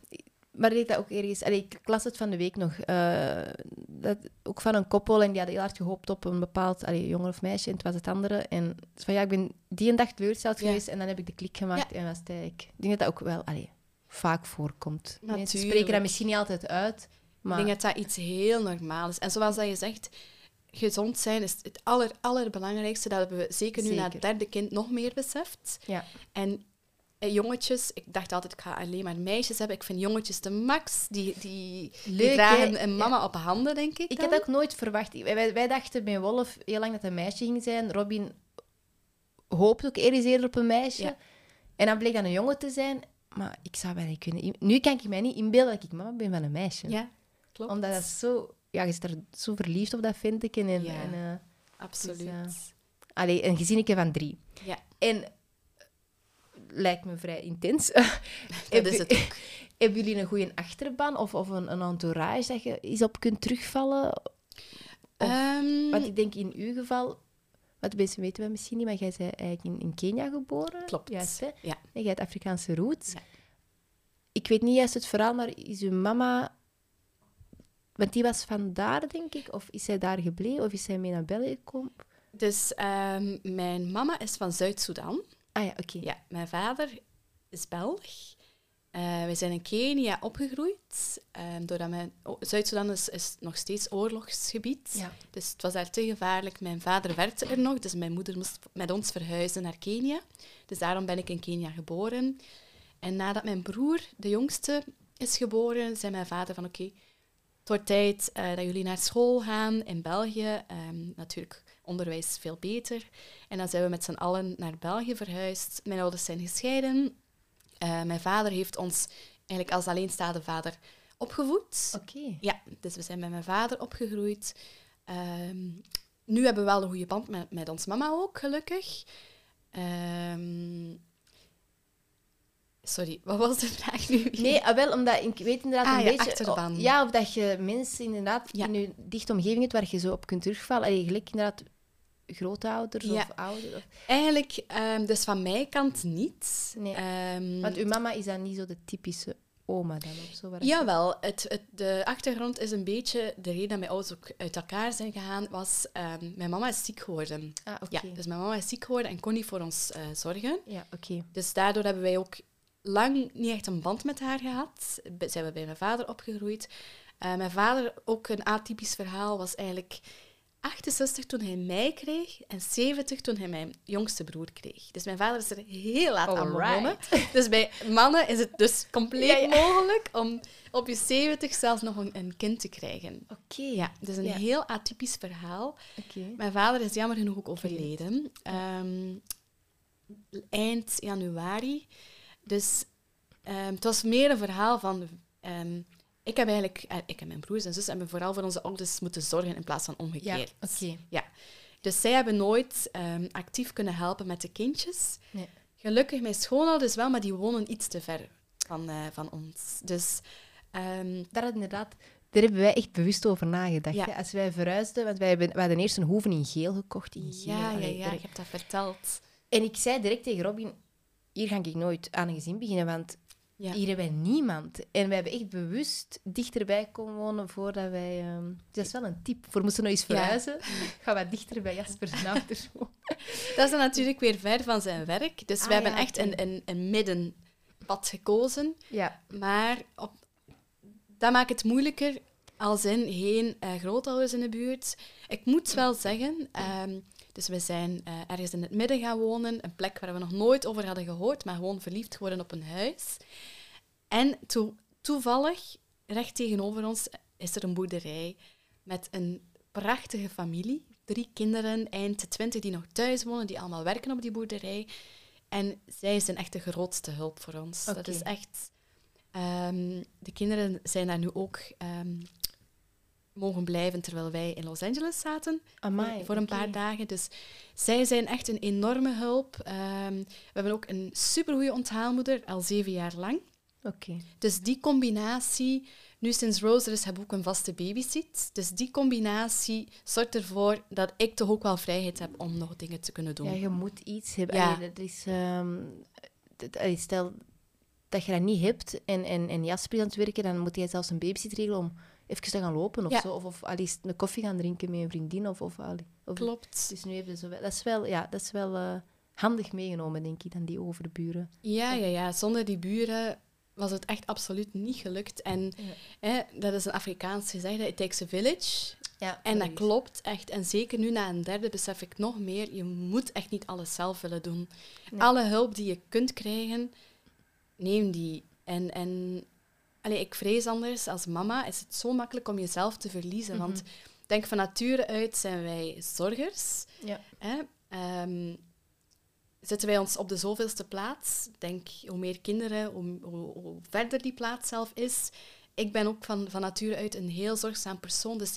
maar denk dat ook ergens... Allee, ik las het van de week nog. eh, dat, ook van een koppel en die hadden heel hard gehoopt op een bepaald allee, jongen of meisje. En het was het andere. En is van ja, ik ben die een dag teleurgesteld Ja. geweest en dan heb ik de klik gemaakt. En was het eigenlijk... Ik denk dat dat ook wel allee, vaak voorkomt. Mensen Natuurlijk. spreken dat misschien niet altijd uit, maar... Ik denk dat dat iets heel normaal is. En zoals dat je zegt, gezond zijn is het aller, allerbelangrijkste. Dat hebben we zeker nu na Zeker. het derde kind nog meer beseft. Ja. En eh, jongetjes, ik dacht altijd, ik ga alleen maar meisjes hebben. Ik vind jongetjes de max. Die, die, die dragen een mama op handen, denk ik Ik dan. had ook nooit verwacht. Wij, wij- dachten bij Wolf heel lang dat het een meisje ging zijn. Robin hoopte ook ergens eerder op een meisje. Ja. En dan bleek dat een jongen te zijn. Maar ik zou niet kunnen... Nu kan ik mij niet inbeelden dat ik mama ben van een meisje. Ja, klopt. Omdat dat zo... Ja, je is er zo verliefd op, dat vind ik. En, en, Ja. en, eh, Absoluut. Dus, eh, allee, een gezinnetje van drie. Ja, En... eh, Lijkt me vrij intens. dat is het ook. Hebben jullie een goede achterban of, of een, een entourage dat je eens op kunt terugvallen? Of- Ehm, Want ik denk in uw geval, wat de mensen weten we misschien niet, maar jij bent eigenlijk in, in Kenia geboren. Klopt. Juist, hè? Ja. En jij hebt Afrikaanse roots. Ja. Ik weet niet juist het verhaal, maar is uw mama... Want die was vandaar, denk ik. Of is zij daar gebleven? Of is zij mee naar België gekomen? Dus ehm, mijn mama is van Zuid-Soedan. Ah ja, oké. Ja, mijn vader is Belg. Eh wij zijn in Kenia opgegroeid. ehm, doordat mijn... Zuid-Soedan is, is nog steeds oorlogsgebied. Ja. Dus het was daar te gevaarlijk. Mijn vader werkte er nog, dus mijn moeder moest met ons verhuizen naar Kenia. Dus daarom ben ik in Kenia geboren. En nadat mijn broer, de jongste, is geboren, zei mijn vader van oké, wordt tijd eh, dat jullie naar school gaan in België. Ehm, natuurlijk, onderwijs veel beter. En dan zijn we met z'n allen naar België verhuisd. Mijn ouders zijn gescheiden. Eh, mijn vader heeft ons eigenlijk als alleenstaande vader opgevoed. Oké. Ja, dus we zijn met mijn vader opgegroeid. Ehm, nu hebben we wel een goede band met, met ons mama ook, gelukkig. Ehm, sorry, wat was de vraag nu? Nee, ah, wel, omdat ik weet inderdaad Ah, een ja, beetje... achterban. ja, of dat je mensen inderdaad Ja. in je dichte omgeving hebt waar je zo op kunt terugvallen. Allee, gelijk inderdaad grootouders Ja. of ouders. Eigenlijk, ehm, dus van mijn kant niet. Nee. Ehm, Want uw mama is dan niet zo de typische oma dan of zo? Jawel, het, het, de achtergrond is een beetje... De reden dat mijn ouders ook uit elkaar zijn gegaan, was... ehm, mijn mama is ziek geworden. Ah, oké. Ja, dus mijn mama is ziek geworden en kon niet voor ons eh, zorgen. Ja, oké. Dus daardoor hebben wij ook lang niet echt een band met haar gehad. Zijn we bij mijn vader opgegroeid. Eh, mijn vader, ook een atypisch verhaal, was eigenlijk 68 toen hij mij kreeg en 70 toen hij mijn jongste broer kreeg. Dus mijn vader is er heel laat aan begonnen. Dus bij mannen is het dus compleet Ja, ja. mogelijk om op je 70 zelfs nog een, een kind te krijgen. Oké. Ja, dus een Ja. heel atypisch verhaal. Oké. Mijn vader is jammer genoeg ook overleden. Ehm, eind januari. Dus ehm, het was meer een verhaal van... ehm, ik heb eigenlijk... eh, ik en mijn broers en zus hebben vooral voor onze ouders moeten zorgen in plaats van Ja, omgekeerd. oké. Ja. Dus zij hebben nooit ehm, actief kunnen helpen met de kindjes. Nee. Gelukkig mijn schoonouders wel, maar die wonen iets te ver van, eh, van ons. Dus Daar, inderdaad, daar hebben wij echt bewust over nagedacht. Ja. Als wij verhuisden, want wij, hebben, wij hadden eerst een hoeve in geel gekocht. In geel. ja, ja, ja, je hebt dat verteld. En ik zei direct tegen Robin, hier ga ik nooit aan een gezin beginnen, want Ja. hier hebben wij niemand. En wij hebben echt bewust dichterbij komen wonen voordat wij... ehm, Dat is wel een tip. Voor moesten we nog eens Ja. verhuizen, gaan wij dichter bij Jasper ouders wonen. Dat is dan natuurlijk weer ver van zijn werk. Dus Ah, we hebben ja, echt een, een, een middenpad gekozen. Ja, Maar op, dat maakt het moeilijker als in geen eh, grootouders in de buurt. Ik moet wel zeggen, ehm, dus we zijn eh, ergens in het midden gaan wonen, een plek waar we nog nooit over hadden gehoord, maar gewoon verliefd geworden op een huis. En toe- toevallig, recht tegenover ons, is er een boerderij met een prachtige familie. Drie kinderen, eind twintig, die nog thuis wonen, die allemaal werken op die boerderij. En zij zijn echt de grootste hulp voor ons. Dat is echt... ehm, de kinderen zijn daar nu ook ehm, mogen blijven terwijl wij in Los Angeles zaten. Amai, voor een paar dagen. Dus zij zijn echt een enorme hulp. Ehm, we hebben ook een supergoeie onthaalmoeder, al zeven jaar lang. Oké. Dus die combinatie, nu sinds Rose is, hebben we ook een vaste babysit. Dus die combinatie zorgt ervoor dat ik toch ook wel vrijheid heb om nog dingen te kunnen doen. Ja, je moet iets hebben. Ja. Allee, dat is, ehm, dat- allee, stel dat je dat niet hebt en, en, en Jasper is aan het werken, dan moet jij zelfs een babysit regelen om even te gaan lopen of Ja. zo. Of, of allee, eens een koffie gaan drinken met een vriendin. Of, of, allee, of, Klopt. Dus nu hebben ze wel, dat is wel, ja, dat is wel eh, handig meegenomen, denk ik, dan die overburen. Ja, ja, ja. Zonder die buren was het echt absoluut niet gelukt. En hè, dat is een Afrikaans gezegde, it takes a village. Ja, En dat klopt echt. En zeker nu na een derde besef ik nog meer, je moet echt niet alles zelf willen doen. Nee. Alle hulp die je kunt krijgen, neem die. En, en allee, ik vrees anders, als mama is het zo makkelijk om jezelf te verliezen. Want ik denk van nature uit zijn wij zorgers. Ja. Hè? Ehm, zetten wij ons op de zoveelste plaats. Denk, hoe meer kinderen, hoe, hoe, hoe verder die plaats zelf is. Ik ben ook van, van nature uit een heel zorgzaam persoon, dus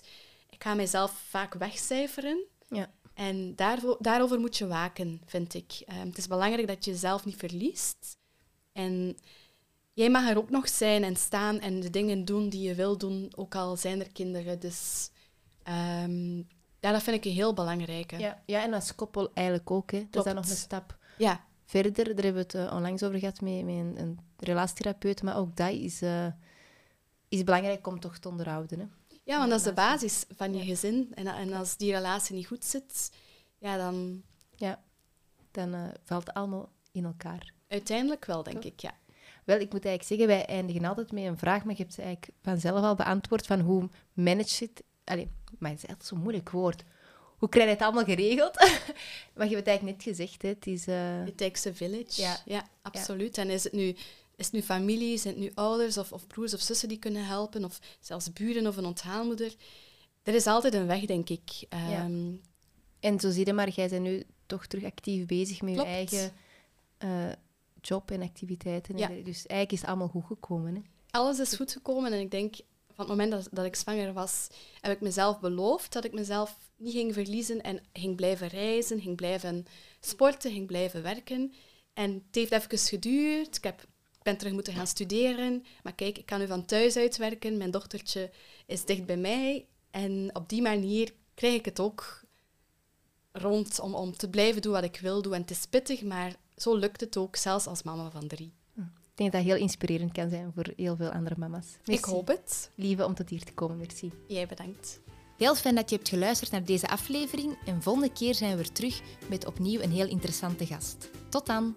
ik ga mijzelf vaak wegcijferen. Ja. En daarvoor, daarover moet je waken, vind ik. Ehm, het is belangrijk dat je jezelf niet verliest. En jij mag er ook nog zijn en staan en de dingen doen die je wil doen, ook al zijn er kinderen. Dus ehm, ja, dat vind ik een heel belangrijke. Ja, ja, en als koppel eigenlijk ook. Hè. Dat is dan nog een stap Ja, verder. Daar hebben we het eh, onlangs over gehad met, met een, een relatietherapeut. Maar ook dat is, eh, is belangrijk om toch te onderhouden. Hè. Ja, want dat is de basis van je gezin. En, en als die relatie niet goed zit, ja, dan Ja, dan eh, valt het allemaal in elkaar. uiteindelijk wel, denk ik. Ja. Wel, ik moet eigenlijk zeggen, wij eindigen altijd met een vraag, maar je hebt ze eigenlijk vanzelf al beantwoord van hoe manage het... Allee, maar het is echt zo'n moeilijk woord. Hoe krijg je het allemaal geregeld? maar je hebt het eigenlijk net gezegd, hè. Het is... eh, It takes a village. Ja. Ja, absoluut. En is het nu, is het nu familie, zijn het nu ouders of, of broers of zussen die kunnen helpen, of zelfs buren of een onthaalmoeder? Er is altijd een weg, denk ik. Ehm, En zo zie je maar, jij bent nu toch terug actief bezig met Klopt. je eigen eh, job en activiteiten. Ja. Dus eigenlijk is het allemaal goed gekomen. Hè? Alles is goed gekomen en ik denk, van het moment dat, dat ik zwanger was, heb ik mezelf beloofd dat ik mezelf niet ging verliezen en ging blijven reizen, ging blijven sporten, ging blijven werken. En het heeft even geduurd. Ik heb, ik ben terug moeten gaan studeren. Maar kijk, ik kan nu van thuis uit werken. Mijn dochtertje is dicht bij mij. En op die manier krijg ik het ook rond om, om te blijven doen wat ik wil doen. En het is pittig, maar zo lukt het ook, zelfs als mama van drie. Ik denk dat dat heel inspirerend kan zijn voor heel veel andere mama's. Ik hoop het. Lieve om tot hier te komen, merci. Jij bedankt. Heel fijn dat je hebt geluisterd naar deze aflevering en volgende keer zijn we weer terug met opnieuw een heel interessante gast. Tot dan!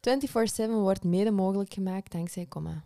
24-7 wordt mede mogelijk gemaakt dankzij Comma.